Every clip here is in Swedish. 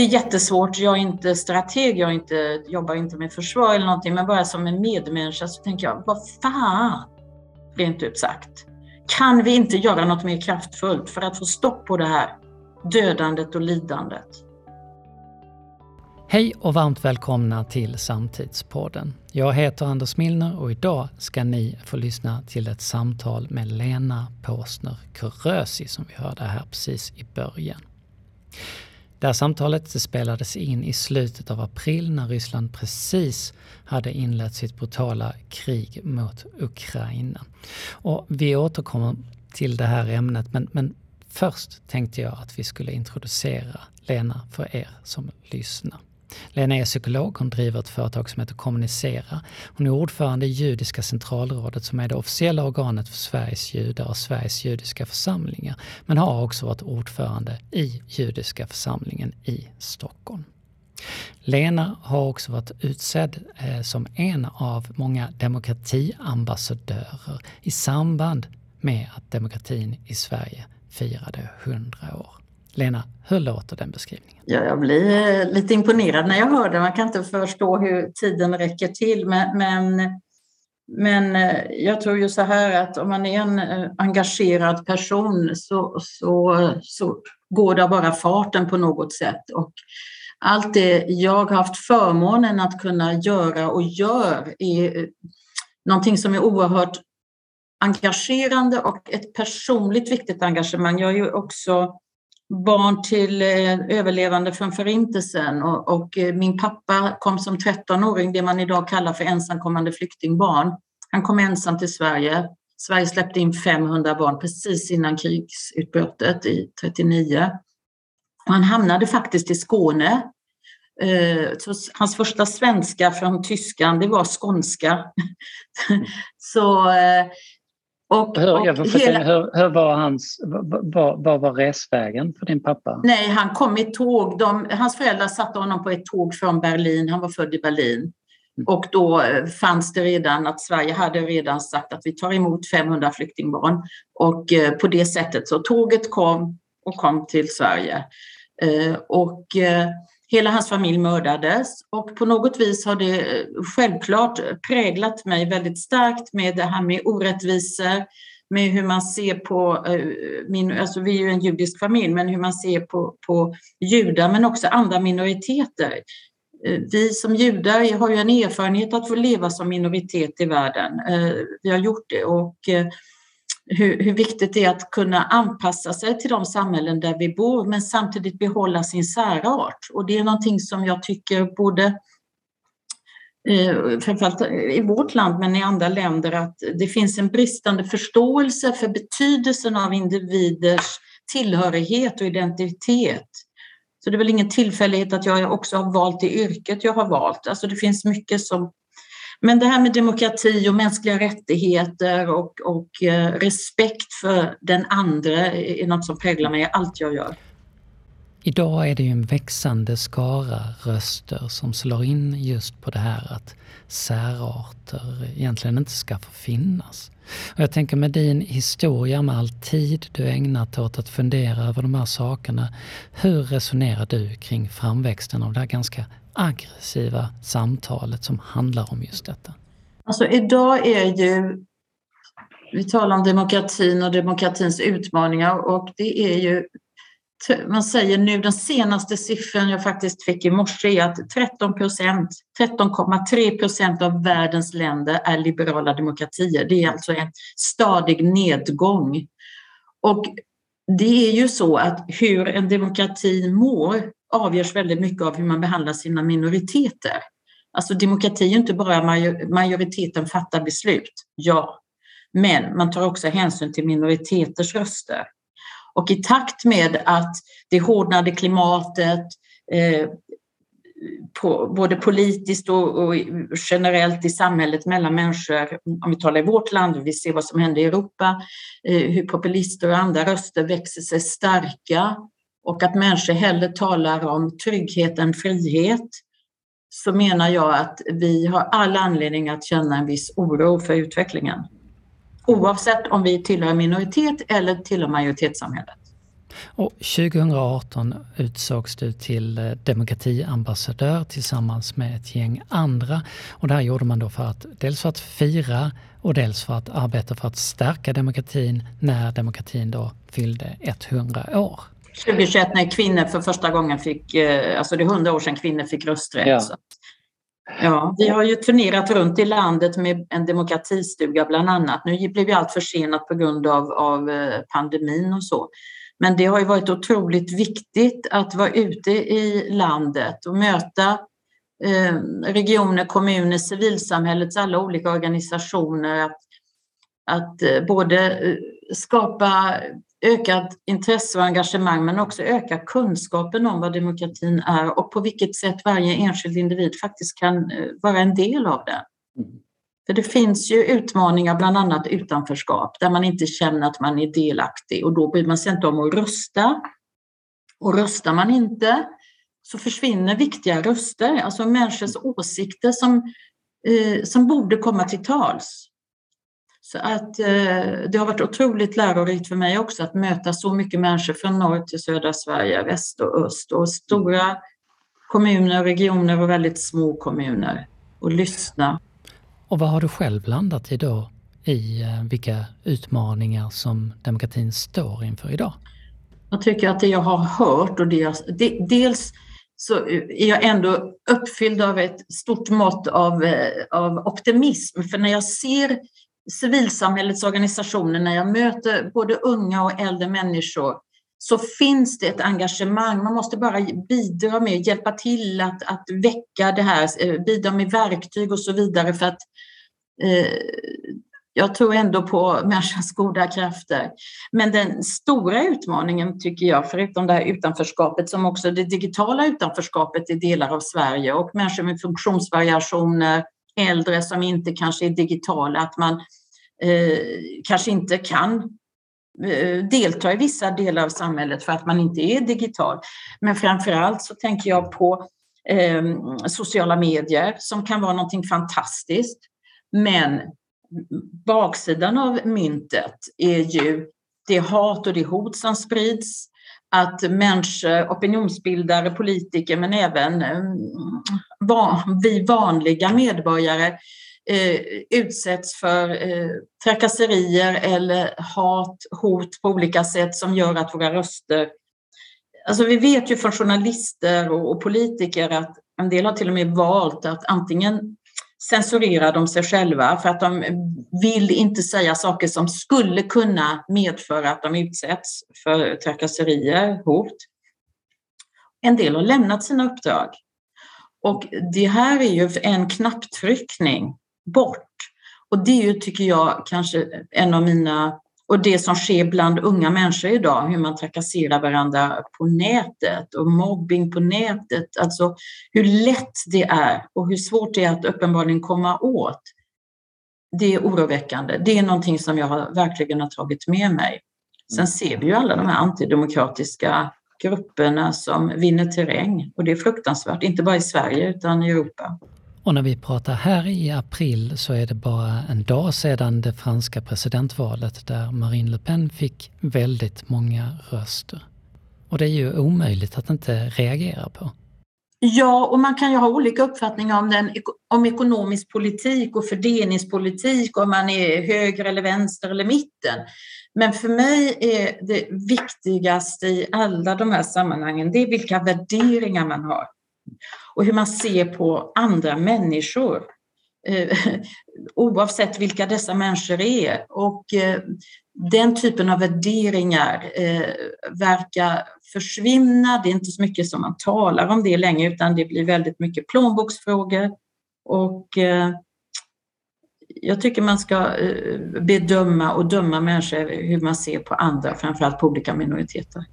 det är jättesvårt. Jag är inte strateg, jag inte, jobbar inte med försvar eller någonting, men bara som en medmänniska så tänker jag, vad fan, rent ut sagt. Kan vi inte göra något mer kraftfullt för att få stopp på det här dödandet och lidandet? Hej och varmt välkomna till Samtidspodden. Jag heter Anders Milner och idag ska ni få lyssna till ett samtal med Lena Påsner Kurösi som vi hörde här precis i början. Det här samtalet spelades in i slutet av april när Ryssland precis hade inlett sitt brutala krig mot Ukraina. Och vi återkommer till det här ämnet men, men först tänkte jag att vi skulle introducera Lena för er som lyssnar. Lena är psykolog, hon driver ett företag som heter Kommunicera. Hon är ordförande i Judiska centralrådet som är det officiella organet för Sveriges judar och Sveriges judiska församlingar. Men har också varit ordförande i Judiska församlingen i Stockholm. Lena har också varit utsedd eh, som en av många demokratiambassadörer i samband med att demokratin i Sverige firade 100 år. Lena, hur låter den beskrivningen? Ja, jag blir eh, lite imponerad när jag hör den. Man kan inte förstå hur tiden räcker till. Men, men, men eh, jag tror ju så här att om man är en eh, engagerad person så, så, så går det bara farten på något sätt. Och allt det jag har haft förmånen att kunna göra och gör är någonting som är oerhört engagerande och ett personligt viktigt engagemang. Jag är ju också barn till eh, överlevande från Förintelsen och, och eh, min pappa kom som 13-åring, det man idag kallar för ensamkommande flyktingbarn. Han kom ensam till Sverige. Sverige släppte in 500 barn precis innan krigsutbrottet i 39. Och han hamnade faktiskt i Skåne. Eh, så hans första svenska från tyskan, det var skånska. Så och, hur, och hela... hur, hur, var hans, vad, vad var resvägen för din pappa? Nej, han kom i tåg. De, hans föräldrar satte honom på ett tåg från Berlin. Han var född i Berlin. Mm. Och då eh, fanns det redan att Sverige hade redan sagt att vi tar emot 500 flyktingbarn. Och eh, på det sättet så tåget kom och kom till Sverige. Eh, och Hela hans familj mördades och på något vis har det eh, självklart präglat mig väldigt starkt med det här med orättvisor, med hur man ser på, eh, min, alltså vi är ju en judisk familj, men hur man ser på, på judar men också andra minoriteter. Eh, vi som judar har ju en erfarenhet att få leva som minoritet i världen. Vi har gjort det och hur, hur, viktigt det är att kunna anpassa sig till de samhällen där vi bor men samtidigt behålla sin särart. Och det är någonting som jag tycker både eh, framförallt i vårt land men i andra länder att det finns en bristande förståelse för betydelsen av individers tillhörighet och identitet. Så det är väl ingen tillfällighet att jag också har valt det yrket jag har valt. Alltså det finns mycket som men det här med demokrati och mänskliga rättigheter och, och eh, respekt för den andra är något som präglar mig i allt jag gör. Idag är det ju en växande skara röster som slår in just på det här att särarter egentligen inte ska få finnas. Och jag tänker med din historia, med all tid du ägnat åt att fundera över de här sakerna, hur resonerar du kring framväxten av det här ganska aggressiva samtalet som handlar om just detta? Alltså idag är ju, vi talar om demokratin och demokratins utmaningar och det är ju, man säger nu den senaste siffran jag faktiskt fick i morse är att 13 procent, 13,3 procent av världens länder är liberala demokratier. Det är alltså en stadig nedgång. Och det är ju så att hur en demokrati mår avgörs väldigt mycket av hur man behandlar sina minoriteter. Alltså demokrati är inte bara majoriteten fattar beslut, ja, men man tar också hänsyn till minoriteters röster. Och i takt med att det hårdnade klimatet, eh, på, både politiskt och, och, generellt i samhället mellan människor, om vi talar i vårt land, vi ser vad som händer i Europa, eh, hur populister och andra röster växer sig starka och att människor hellre talar om trygghet än frihet så menar jag att vi har all anledning att känna en viss oro för utvecklingen. Oavsett om vi tillhör minoritet eller tillhör majoritetssamhället. Och 2018 utsågs du till eh, demokratiambassadör tillsammans med ett gäng andra. Och det här gjorde man då för att dels för att fira och dels för att arbeta för att stärka demokratin när demokratin då fyllde 100 år. 2021 när kvinnor för första gången fick, eh, alltså det är 100 år sedan kvinnor fick rösträtt. Ja. Ja, vi har ju turnerat runt i landet med en demokratistuga bland annat. Nu blev det allt försenat på grund av, av eh, pandemin och så. Men det har ju varit otroligt viktigt att vara ute i landet och möta eh, regioner, kommuner, civilsamhällets alla olika organisationer. Att, att både skapa ökat intresse och engagemang men också öka kunskapen om vad demokratin är och på vilket sätt varje enskild individ faktiskt kan vara en del av det. Mm. För det finns ju utmaningar, bland annat utanförskap, där man inte känner att man är delaktig och då bryr man sig inte om att rösta. Och röstar man inte så försvinner viktiga röster, alltså människors åsikter som, eh, som borde komma till tals. Så att eh, det har varit otroligt lärorikt för mig också att möta så mycket människor från norr till södra Sverige, väst och öst och stora kommuner, regioner och väldigt små kommuner och lyssna. Och vad har du själv landat i då i eh, vilka utmaningar som demokratin står inför idag? Jag tycker att det jag har hört och det jag, det, dels så är jag ändå uppfylld av ett stort mått av, eh, av optimism. För när jag ser civilsamhällets organisationer, när jag möter både unga och äldre människor så finns det ett engagemang. Man måste bara bidra med, hjälpa till att, att väcka det här, eh, bidra med verktyg och så vidare för att eh, jag tror ändå på människans goda krafter. Men den stora utmaningen tycker jag, förutom det här utanförskapet som också det digitala utanförskapet i delar av Sverige och människor med funktionsvariationer, äldre som inte kanske är digitala, att man eh, Eh, kanske inte kan eh, delta i vissa delar av samhället för att man inte är digital. Men framför allt så tänker jag på eh, sociala medier som kan vara någonting fantastiskt. Men baksidan av myntet är ju det hat och det hot som sprids, att människor, opinionsbildare, politiker men även eh, vi vanliga medborgare eh, utsätts för eh, trakasserier eller hat, hot på olika sätt som gör att våra röster... Alltså vi vet ju från journalister och, och politiker att en del har till och med valt att antingen censurera de sig själva för att de vill inte säga saker som skulle kunna medföra att de utsätts för trakasserier, hot. En del har lämnat sina uppdrag. Och det här är ju en knapptryckning bort. Och det är ju, tycker jag, kanske en av mina och det som sker bland unga människor idag, hur man trakasserar varandra på nätet och mobbing på nätet, alltså hur lätt det är och hur svårt det är att uppenbarligen komma åt. Det är oroväckande. Det är någonting som jag har, verkligen har tagit med mig. Sen ser vi ju alla de här antidemokratiska grupperna som vinner terräng och det är fruktansvärt, inte bara i Sverige utan i Europa. Och när vi pratar här i april så är det bara en dag sedan det franska presidentvalet där Marine Le Pen fick väldigt många röster. Och det är ju omöjligt att inte reagera på. Ja, och man kan ju ha olika uppfattningar om, den, om ekonomisk politik och fördelningspolitik, om man är höger eller vänster eller mitten. Men för mig är det viktigaste i alla de här sammanhangen, det är vilka värderingar man har och hur man ser på andra människor. Eh, oavsett vilka dessa människor är. Och eh, den typen av värderingar eh, verkar försvinna. Det är inte så mycket som man talar om det längre utan det blir väldigt mycket plånboksfrågor. Och jag tycker man ska bedöma och döma människor hur man ser på andra, framförallt på olika minoriteter.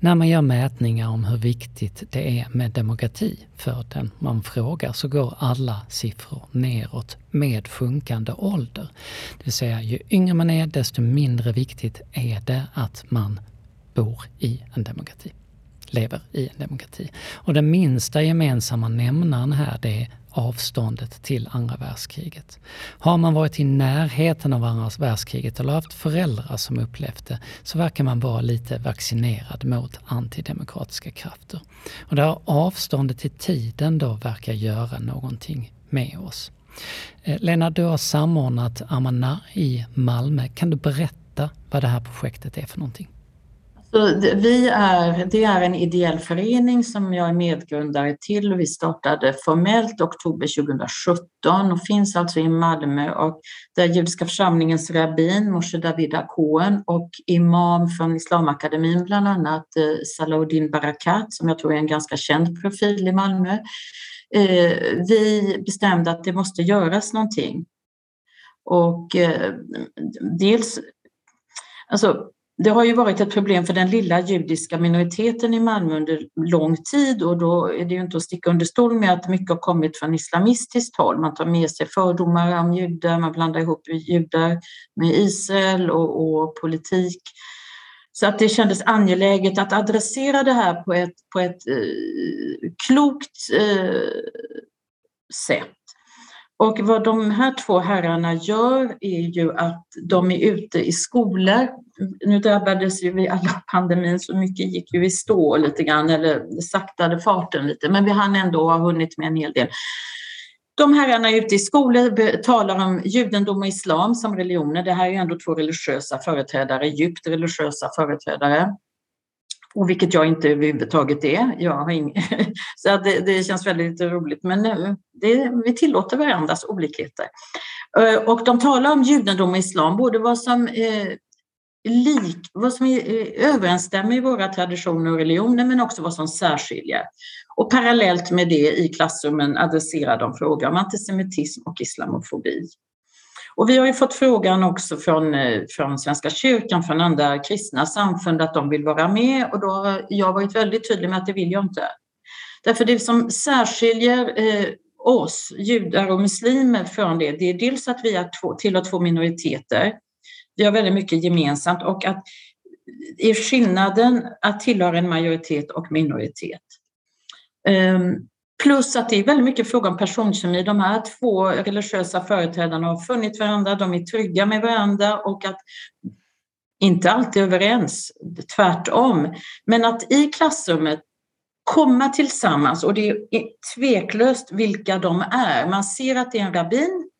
När man gör mätningar om hur viktigt det är med demokrati för den man frågar så går alla siffror neråt med sjunkande ålder. Det vill säga, ju yngre man är desto mindre viktigt är det att man bor i en demokrati, lever i en demokrati. Och den minsta gemensamma nämnaren här det är avståndet till andra världskriget. Har man varit i närheten av andra världskriget eller haft föräldrar som upplevt det så verkar man vara lite vaccinerad mot antidemokratiska krafter. Och det här avståndet i tiden då verkar göra någonting med oss. Eh, Lena, du har samordnat Amana i Malmö. Kan du berätta vad det här projektet är för någonting? Så vi är, det är en ideell förening som jag är medgrundare till. Vi startade formellt oktober 2017 och finns alltså i Malmö och där judiska församlingens rabbin Moshe David Akoen och imam från Islamakademin bland annat eh, Salahuddin Barakat som jag tror är en ganska känd profil i Malmö. Eh, vi bestämde att det måste göras någonting. Och eh, dels, alltså det har ju varit ett problem för den lilla judiska minoriteten i Malmö under lång tid och då är det ju inte att sticka under stol med att mycket har kommit från islamistiskt håll. Man tar med sig fördomar om judar, man blandar ihop judar med Israel och, och politik. Så att det kändes angeläget att adressera det här på ett, på ett eh, klokt eh, sätt. Och vad de här två herrarna gör är ju att de är ute i skolor. Nu drabbades ju vi alla pandemin så mycket gick ju i stå lite grann eller saktade farten lite men vi hann ändå ha hunnit med en hel del. De herrarna är ute i skolor talar om judendom och islam som religioner. Det här är ju ändå två religiösa företrädare, djupt religiösa företrädare och vilket jag inte överhuvudtaget är. Jag har ing... så det, det, känns väldigt roligt. Men det, vi tillåter varandras olikheter. Eh, och de talar om judendom och islam, både vad som, eh, lik, vad som eh, överensstämmer i våra traditioner och religioner men också vad som särskiljer. Och parallellt med det i klassrummen adresserar de frågor om antisemitism och islamofobi. Och vi har ju fått frågan också från, eh, från Svenska kyrkan, från andra kristna samfund att de vill vara med och då har jag varit väldigt tydlig med att det vill jag inte. Därför det som särskiljer eh, oss, judar och muslimer från det, det är dels att vi är två, tillhör två minoriteter. Vi har väldigt mycket gemensamt och att är skillnaden att tillhöra en majoritet och minoritet. Um, Plus att det är väldigt mycket fråga om personkemi. De här två religiösa företrädarna har funnit varandra, de är trygga med varandra och att inte alltid överens, tvärtom. Men att i klassrummet komma tillsammans och det är tveklöst vilka de är. Man ser att det är en rabbin,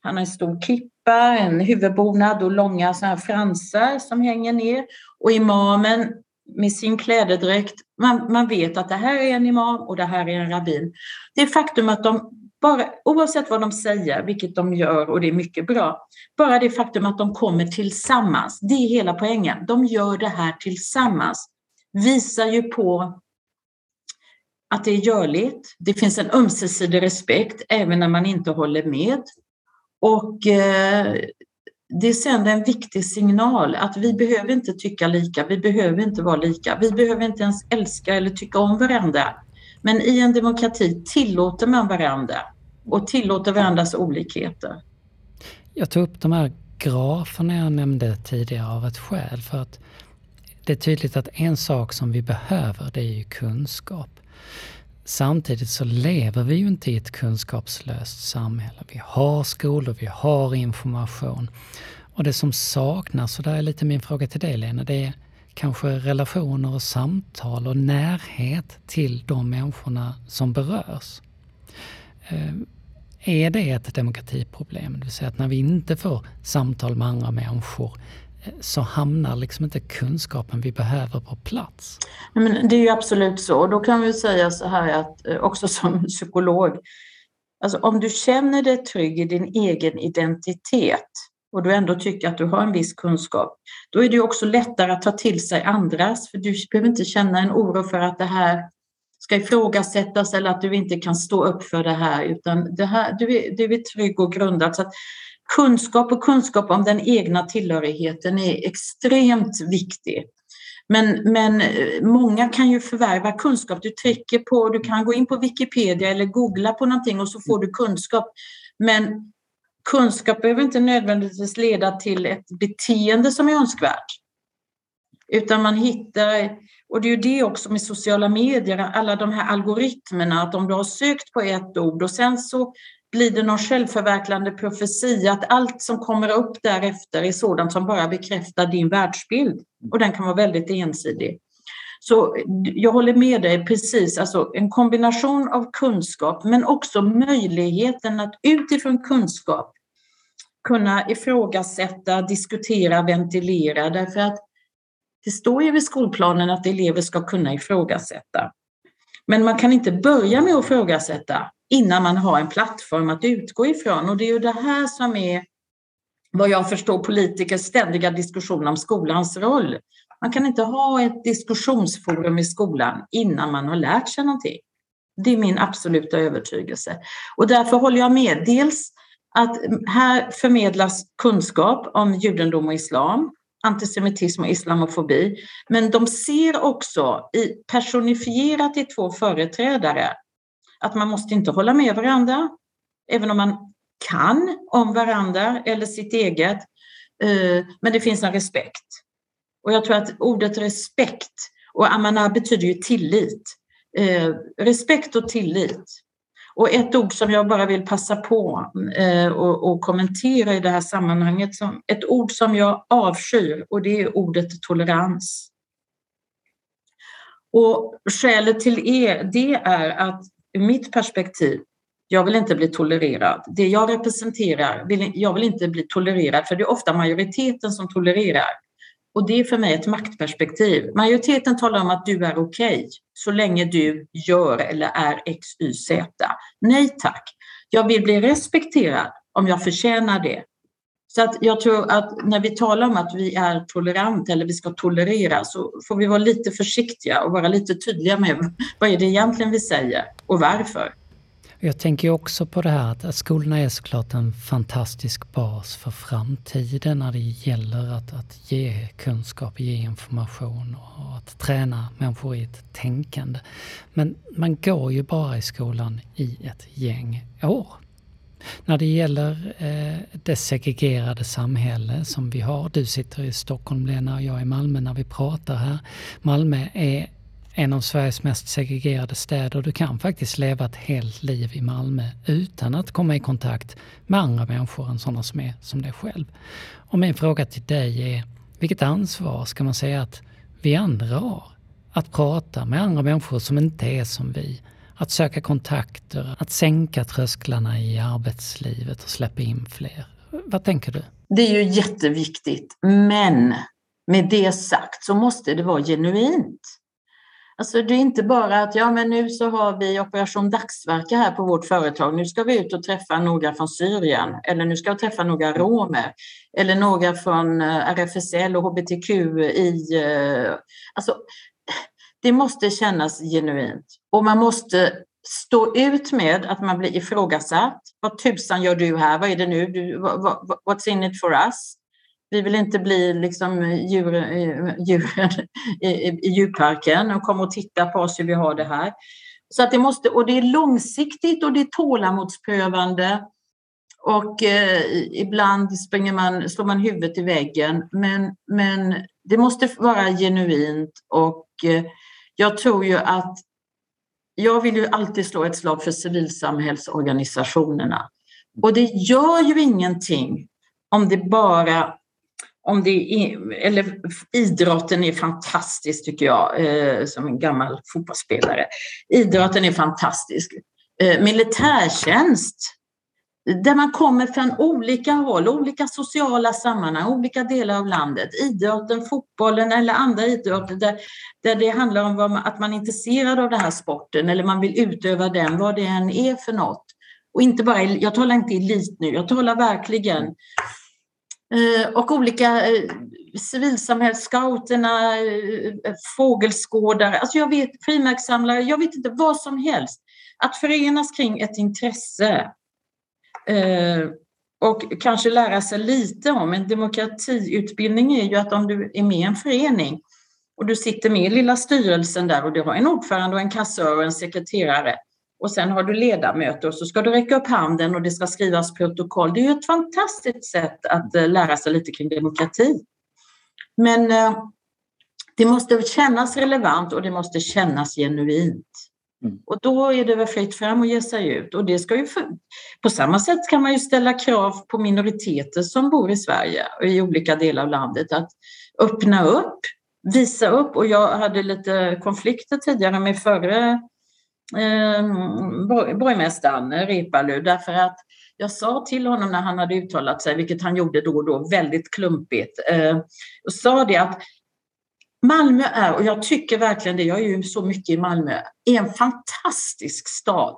han har en stor kippa, en huvudbonad och långa så här fransar som hänger ner och imamen med sin klädedräkt. Man, man vet att det här är en imam och det här är en rabbin. Det faktum att de, bara, oavsett vad de säger, vilket de gör och det är mycket bra, bara det faktum att de kommer tillsammans, det är hela poängen. De gör det här tillsammans, visar ju på att det är görligt. Det finns en ömsesidig respekt även när man inte håller med. Och eh, det sänder en viktig signal att vi behöver inte tycka lika, vi behöver inte vara lika, vi behöver inte ens älska eller tycka om varandra. Men i en demokrati tillåter man varandra och tillåter varandras olikheter. Jag tog upp de här graferna jag nämnde tidigare av ett skäl för att det är tydligt att en sak som vi behöver det är ju kunskap. Samtidigt så lever vi ju inte i ett kunskapslöst samhälle. Vi har skolor, vi har information. Och det som saknas, och där är lite min fråga till dig Lena, det är kanske relationer och samtal och närhet till de människorna som berörs. Eh, är det ett demokratiproblem? Det vill säga att när vi inte får samtal med andra människor så hamnar liksom inte kunskapen vi behöver på plats. Men det är ju absolut så. Då kan vi säga så här att eh, också som psykolog, alltså om du känner dig trygg i din egen identitet och du ändå tycker att du har en viss kunskap, då är det också lättare att ta till sig andras, för du behöver inte känna en oro för att det här ska ifrågasättas eller att du inte kan stå upp för det här, utan det här, du, är, du är trygg och grundad. Så kunskap och kunskap om den egna tillhörigheten är extremt viktig. Men, men eh, många kan ju förvärva kunskap. Du trycker på, du kan gå in på Wikipedia eller googla på någonting och så får du kunskap. Men kunskap behöver inte nödvändigtvis leda till ett beteende som är önskvärt. Utan man hittar, och det är ju det också med sociala medier, alla de här algoritmerna, att om du har sökt på ett ord och sen så blir det någon självförverkligande profetia att allt som kommer upp därefter är sådant som bara bekräftar din världsbild. Och den kan vara väldigt ensidig. Så jag håller med dig precis, alltså en kombination av kunskap men också möjligheten att utifrån kunskap kunna ifrågasätta, diskutera, ventilera. Därför att det står ju i skolplanen att elever ska kunna ifrågasätta. Men man kan inte börja med att ifrågasätta innan man har en plattform att utgå ifrån och det är ju det här som är vad jag förstår politikers ständiga diskussion om skolans roll. Man kan inte ha ett diskussionsforum i skolan innan man har lärt sig någonting. Det är min absoluta övertygelse. Och därför håller jag med. Dels att här förmedlas kunskap om judendom och islam, antisemitism och islamofobi. Men de ser också i, personifierat i två företrädare att man måste inte hålla med varandra, även om man kan om varandra eller sitt eget. Eh, men det finns en respekt. Och jag tror att ordet respekt, och amana betyder ju tillit. Eh, respekt och tillit. Och ett ord som jag bara vill passa på eh, och, kommentera i det här sammanhanget, som, ett ord som jag avskyr och det är ordet tolerans. Och skälet till det är att ur mitt perspektiv, jag vill inte bli tolererad. Det jag representerar, vill, jag vill inte bli tolererad för det är ofta majoriteten som tolererar. Och det är för mig ett maktperspektiv. Majoriteten talar om att du är okej okay, så länge du gör eller är X, Y, Z. Nej tack. Jag vill bli respekterad om jag förtjänar det. Så att jag tror att när vi talar om att vi är tolerant eller vi ska tolerera så får vi vara lite försiktiga och vara lite tydliga med vad är det egentligen vi säger och varför. Jag tänker också på det här att skolorna är såklart en fantastisk bas för framtiden när det gäller att, att ge kunskap, ge information och att träna människor i ett tänkande. Men man går ju bara i skolan i ett gäng år. När det gäller eh, det segregerade samhälle som vi har, du sitter i Stockholm Lena och jag i Malmö när vi pratar här. Malmö är en av Sveriges mest segregerade städer. Du kan faktiskt leva ett helt liv i Malmö utan att komma i kontakt med andra människor än sådana som är som dig själv. Och min fråga till dig är, vilket ansvar ska man säga att vi andra har? Att prata med andra människor som inte är som vi. Att söka kontakter, att sänka trösklarna i arbetslivet och släppa in fler. Vad tänker du? Det är ju jätteviktigt, men med det sagt så måste det vara genuint. Alltså det är inte bara att ja, men nu så har vi Operation Dagsverke här på vårt företag. Nu ska vi ut och träffa några från Syrien eller nu ska vi träffa några romer eller några från eh, RFSL och HBTQ i... Eh, alltså, det måste kännas genuint och man måste stå ut med att man blir ifrågasatt. Vad tusan gör du här? Vad är det nu? Du, what's in it for us? Vi vill inte bli liksom djur, eh, djuren i, i, i djurparken och komma och titta på oss hur vi har det här. Så att det måste, och det är långsiktigt och det är tålamodsprövande. Och eh, ibland springer man, slår man huvudet i väggen. Men, men det måste vara genuint och eh, jag tror ju att jag vill ju alltid slå ett slag för civilsamhällsorganisationerna. Och det gör ju ingenting om det bara om det är, eller idrotten är fantastisk tycker jag, eh, som en gammal fotbollsspelare. Idrotten är fantastisk. Eh, militärtjänst, där man kommer från olika håll, olika sociala sammanhang, olika delar av landet. Idrotten, fotbollen eller andra idrotter där, där det handlar om man, att man är intresserad av den här sporten eller man vill utöva den, vad det än är för något. Och inte bara, jag talar inte elit nu, jag talar verkligen eh, och olika eh, civilsamhällsscouterna, eh, fågelskådare, alltså jag vet frimärkssamlare, jag vet inte vad som helst. Att förenas kring ett intresse Eh, och kanske lära sig lite om en demokratiutbildning är ju att om du är med i en förening och du sitter med i lilla styrelsen där och du har en ordförande och en kassör och en sekreterare och sen har du ledamöter och så ska du räcka upp handen och det ska skrivas protokoll. Det är ju ett fantastiskt sätt att eh, lära sig lite kring demokrati. Men eh, det måste kännas relevant och det måste kännas genuint. Mm. Och då är det väl fritt fram att ge sig ut. Och det ska ju för... På samma sätt kan man ju ställa krav på minoriteter som bor i Sverige och i olika delar av landet att öppna upp, visa upp. Och jag hade lite konflikter tidigare med förre eh, borgmästaren Reepalu därför att jag sa till honom när han hade uttalat sig, vilket han gjorde då och då väldigt klumpigt, eh, och sa det att Malmö är, och jag tycker verkligen det, jag är ju så mycket i Malmö, är en fantastisk stad.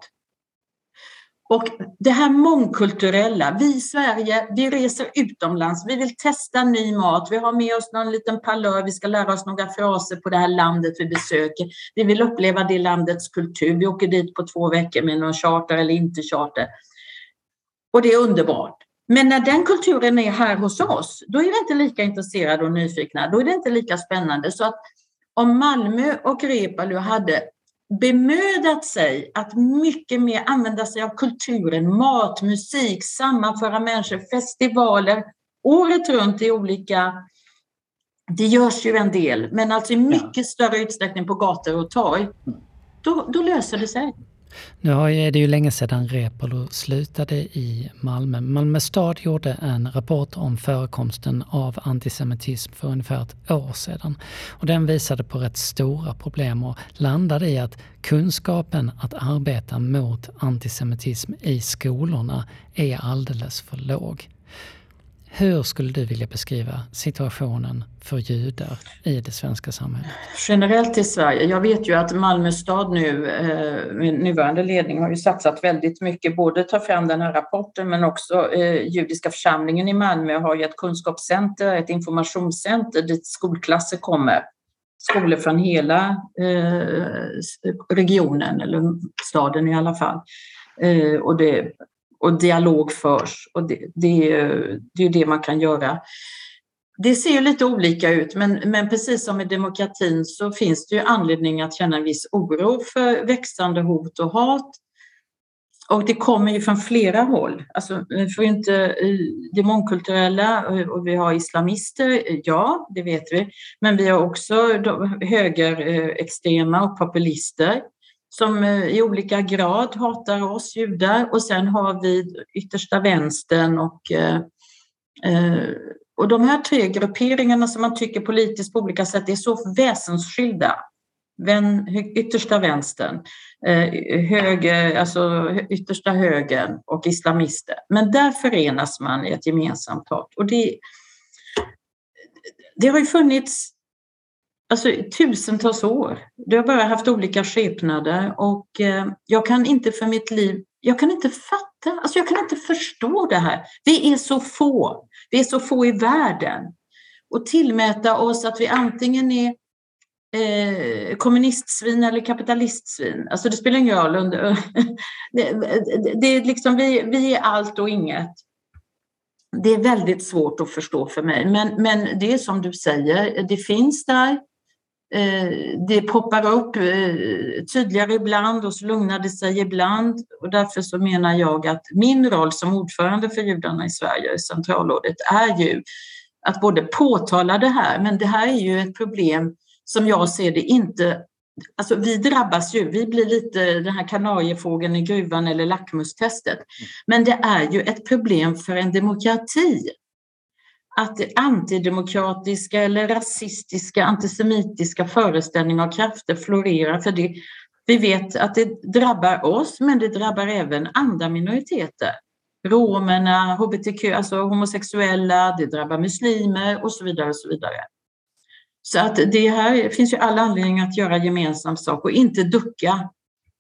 Och det här mångkulturella, vi i Sverige, vi reser utomlands, vi vill testa ny mat, vi har med oss någon liten palör, vi ska lära oss några fraser på det här landet vi besöker. Vi vill uppleva det landets kultur, vi åker dit på två veckor med någon charter eller inte charter. Och det är underbart. Men när den kulturen är här hos oss, då är vi inte lika intresserade och nyfikna. Då är det inte lika spännande. Så att om Malmö och Reepalu hade bemödat sig att mycket mer använda sig av kulturen, mat, musik, sammanföra människor, festivaler året runt i olika... Det görs ju en del, men alltså i mycket ja. större utsträckning på gator och torg. Då, då löser det sig. Nu är det ju länge sedan Reepalu slutade i Malmö. Malmö stad gjorde en rapport om förekomsten av antisemitism för ungefär ett år sedan. Och den visade på rätt stora problem och landade i att kunskapen att arbeta mot antisemitism i skolorna är alldeles för låg. Hur skulle du vilja beskriva situationen för judar i det svenska samhället? Generellt i Sverige. Jag vet ju att Malmö stad nu eh, med nuvarande ledning har ju satsat väldigt mycket, både ta fram den här rapporten men också eh, judiska församlingen i Malmö har ju ett kunskapscenter, ett informationscenter dit skolklasser kommer. Skolor från hela eh, regionen, eller staden i alla fall. Eh, och det och dialog förs. Och det, det, det är det man kan göra. Det ser ju lite olika ut, men, men precis som i demokratin så finns det ju anledning att känna en viss oro för växande hot och hat. Och det kommer ju från flera håll. Alltså, för inte det mångkulturella och vi har islamister, ja, det vet vi. Men vi har också högerextrema och populister som eh, i olika grad hatar oss judar och sen har vi yttersta vänstern och eh, eh, och de här tre grupperingarna som man tycker politiskt på olika sätt är så väsensskilda. Vän, yttersta vänstern, höger, alltså yttersta högern och islamister. Men där förenas man i ett gemensamt hat. Och det, det har ju funnits alltså, tusentals år. Det har bara haft olika skepnader och eh, jag kan inte för mitt liv, jag kan inte fatta, alltså jag kan inte förstå det här. Vi är så få, vi är så få i världen. Och tillmäta oss att vi antingen är eh, kommunistsvin eller kapitalistsvin. Alltså det spelar ingen roll. Under, det, det, det, är liksom, vi, vi är allt och inget. Det är väldigt svårt att förstå för mig, men, men det är som du säger, det finns där. Eh, det poppar upp eh, tydligare ibland och så lugnar det sig ibland. Och därför så menar jag att min roll som ordförande för judarna i Sverige, centralrådet, är ju att både påtala det här, men det här är ju ett problem som jag ser det inte Alltså vi drabbas ju, vi blir lite den här kanariefågeln i gruvan eller lackmustestet. Men det är ju ett problem för en demokrati att antidemokratiska eller rasistiska, antisemitiska föreställningar och krafter florerar. För det, vi vet att det drabbar oss, men det drabbar även andra minoriteter. Romerna, hbtq, alltså homosexuella, det drabbar muslimer och så vidare. Och så vidare. Så att det här finns ju alla anledningar att göra gemensam sak och inte ducka.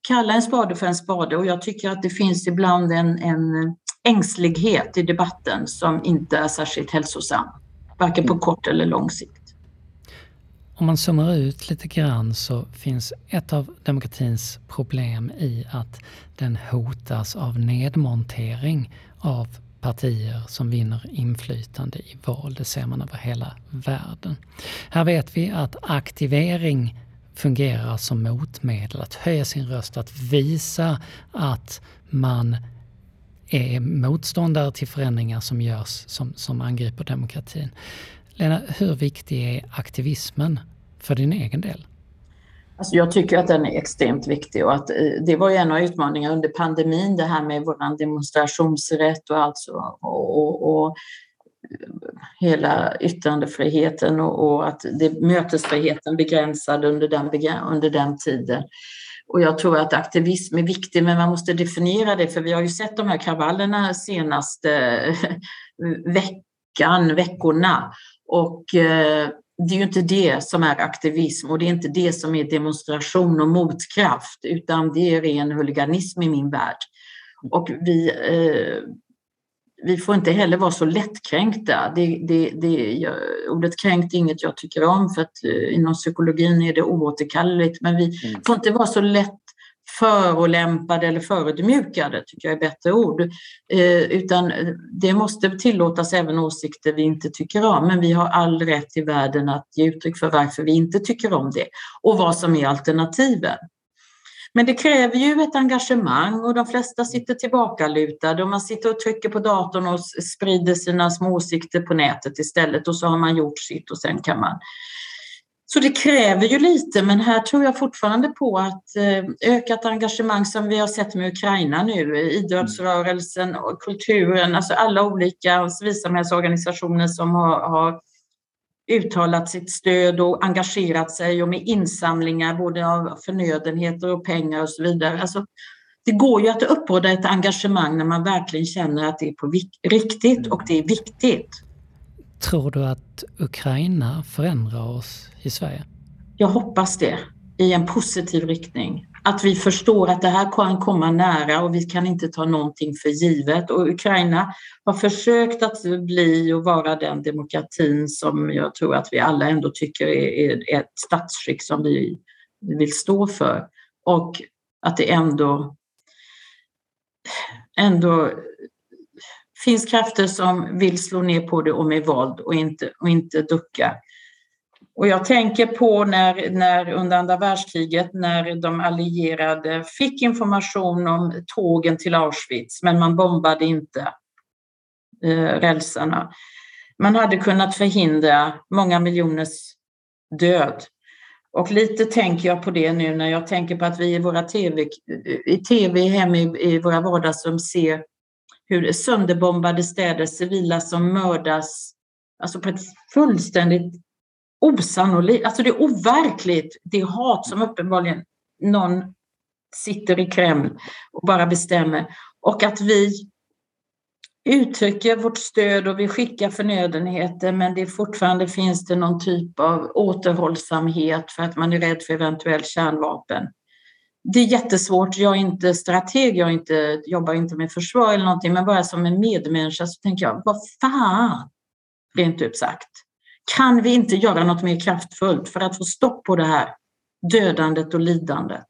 Kalla en spade för en spade och jag tycker att det finns ibland en, en ängslighet i debatten som inte är särskilt hälsosam, varken på kort eller lång sikt. Om man zoomar ut lite grann så finns ett av demokratins problem i att den hotas av nedmontering av partier som vinner inflytande i val. Det ser man över hela världen. Här vet vi att aktivering fungerar som motmedel, att höja sin röst, att visa att man är motståndare till förändringar som görs som, som angriper demokratin. Lena, hur viktig är aktivismen för din egen del? Alltså jag tycker att den är extremt viktig och att eh, det var ju en av utmaningarna under pandemin, det här med vår demonstrationsrätt och alltså och, och, och eh, hela yttrandefriheten och, och, att det, mötesfriheten begränsad under den, under den tiden. Och jag tror att aktivism är viktig, men man måste definiera det, för vi har ju sett de här kravallerna senaste eh, veckan, veckorna. Och eh, det är ju inte det som är aktivism och det är inte det som är demonstration och motkraft, utan det är ren huliganism i min värld. Och vi, eh, vi får inte heller vara så lättkränkta. Det, det, det, ordet kränkt är inget jag tycker om för att eh, inom psykologin är det oåterkalleligt. Men vi mm. får inte vara så lätt förolämpade eller förödmjukade, tycker jag är bättre ord. Eh, utan det måste tillåtas även åsikter vi inte tycker om. Men vi har all rätt i världen att ge uttryck för varför vi inte tycker om det och vad som är alternativen. Men det kräver ju ett engagemang och de flesta sitter tillbakalutade och man sitter och trycker på datorn och sprider sina små åsikter på nätet istället och så har man gjort sitt och sen kan man. Så det kräver ju lite, men här tror jag fortfarande på att eh, ökat engagemang som vi har sett med Ukraina nu, idrottsrörelsen och kulturen, alltså alla olika civilsamhällsorganisationer som har, har uttalat sitt stöd och engagerat sig och med insamlingar både av förnödenheter och pengar och så vidare. Alltså, det går ju att uppbåda ett engagemang när man verkligen känner att det är på riktigt och det är viktigt. Tror du att Ukraina förändrar oss i Sverige? Jag hoppas det, i en positiv riktning. Att vi förstår att det här kan komma nära och vi kan inte ta någonting för givet. Och Ukraina har försökt att bli och vara den demokratin som jag tror att vi alla ändå tycker är ett statsskick som vi vill stå för. Och att det ändå, ändå finns krafter som vill slå ner på det och med våld och inte, och inte ducka. Och jag tänker på när, när under andra världskriget när de allierade fick information om tågen till Auschwitz men man bombade inte eh, rälsarna. Man hade kunnat förhindra många miljoners död. Och lite tänker jag på det nu när jag tänker på att vi i våra TV, i TV hemma i, i våra vardagsrum ser hur sönderbombade städer, civila som mördas, alltså på ett fullständigt osannolikt, alltså det är overkligt, det hat som uppenbarligen någon sitter i Kreml och bara bestämmer. Och att vi uttrycker vårt stöd och vi skickar förnödenheter men det fortfarande finns det någon typ av återhållsamhet för att man är rädd för eventuellt kärnvapen det är jättesvårt. Jag är inte strateg, jag inte, jobbar inte med försvar eller någonting, men bara som en medmänniska så tänker jag, vad fan, rent ut sagt. Kan vi inte göra något mer kraftfullt för att få stopp på det här dödandet och lidandet?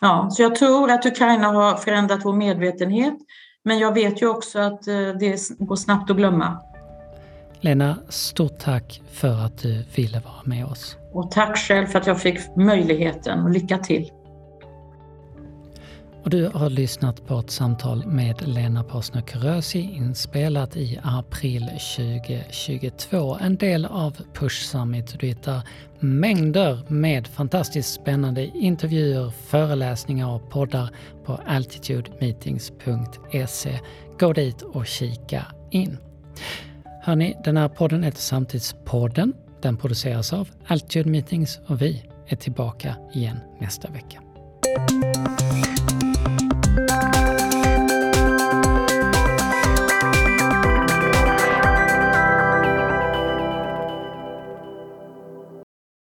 Ja, så jag tror att Ukraina har förändrat vår medvetenhet, men jag vet ju också att eh, det går snabbt att glömma. Lena, stort tack för att du ville vara med oss. Och tack själv för att jag fick möjligheten och lycka till. Och du har lyssnat på ett samtal med Lena Posner Kurösi inspelat i april 2022. En del av Push Summit. Du hittar mängder med fantastiskt spännande intervjuer, föreläsningar och poddar på altitudemeetings.se. Gå dit och kika in. Hörni, den här podden heter Samtidspodden. Den produceras av Altitude Meetings och vi är tillbaka igen nästa vecka.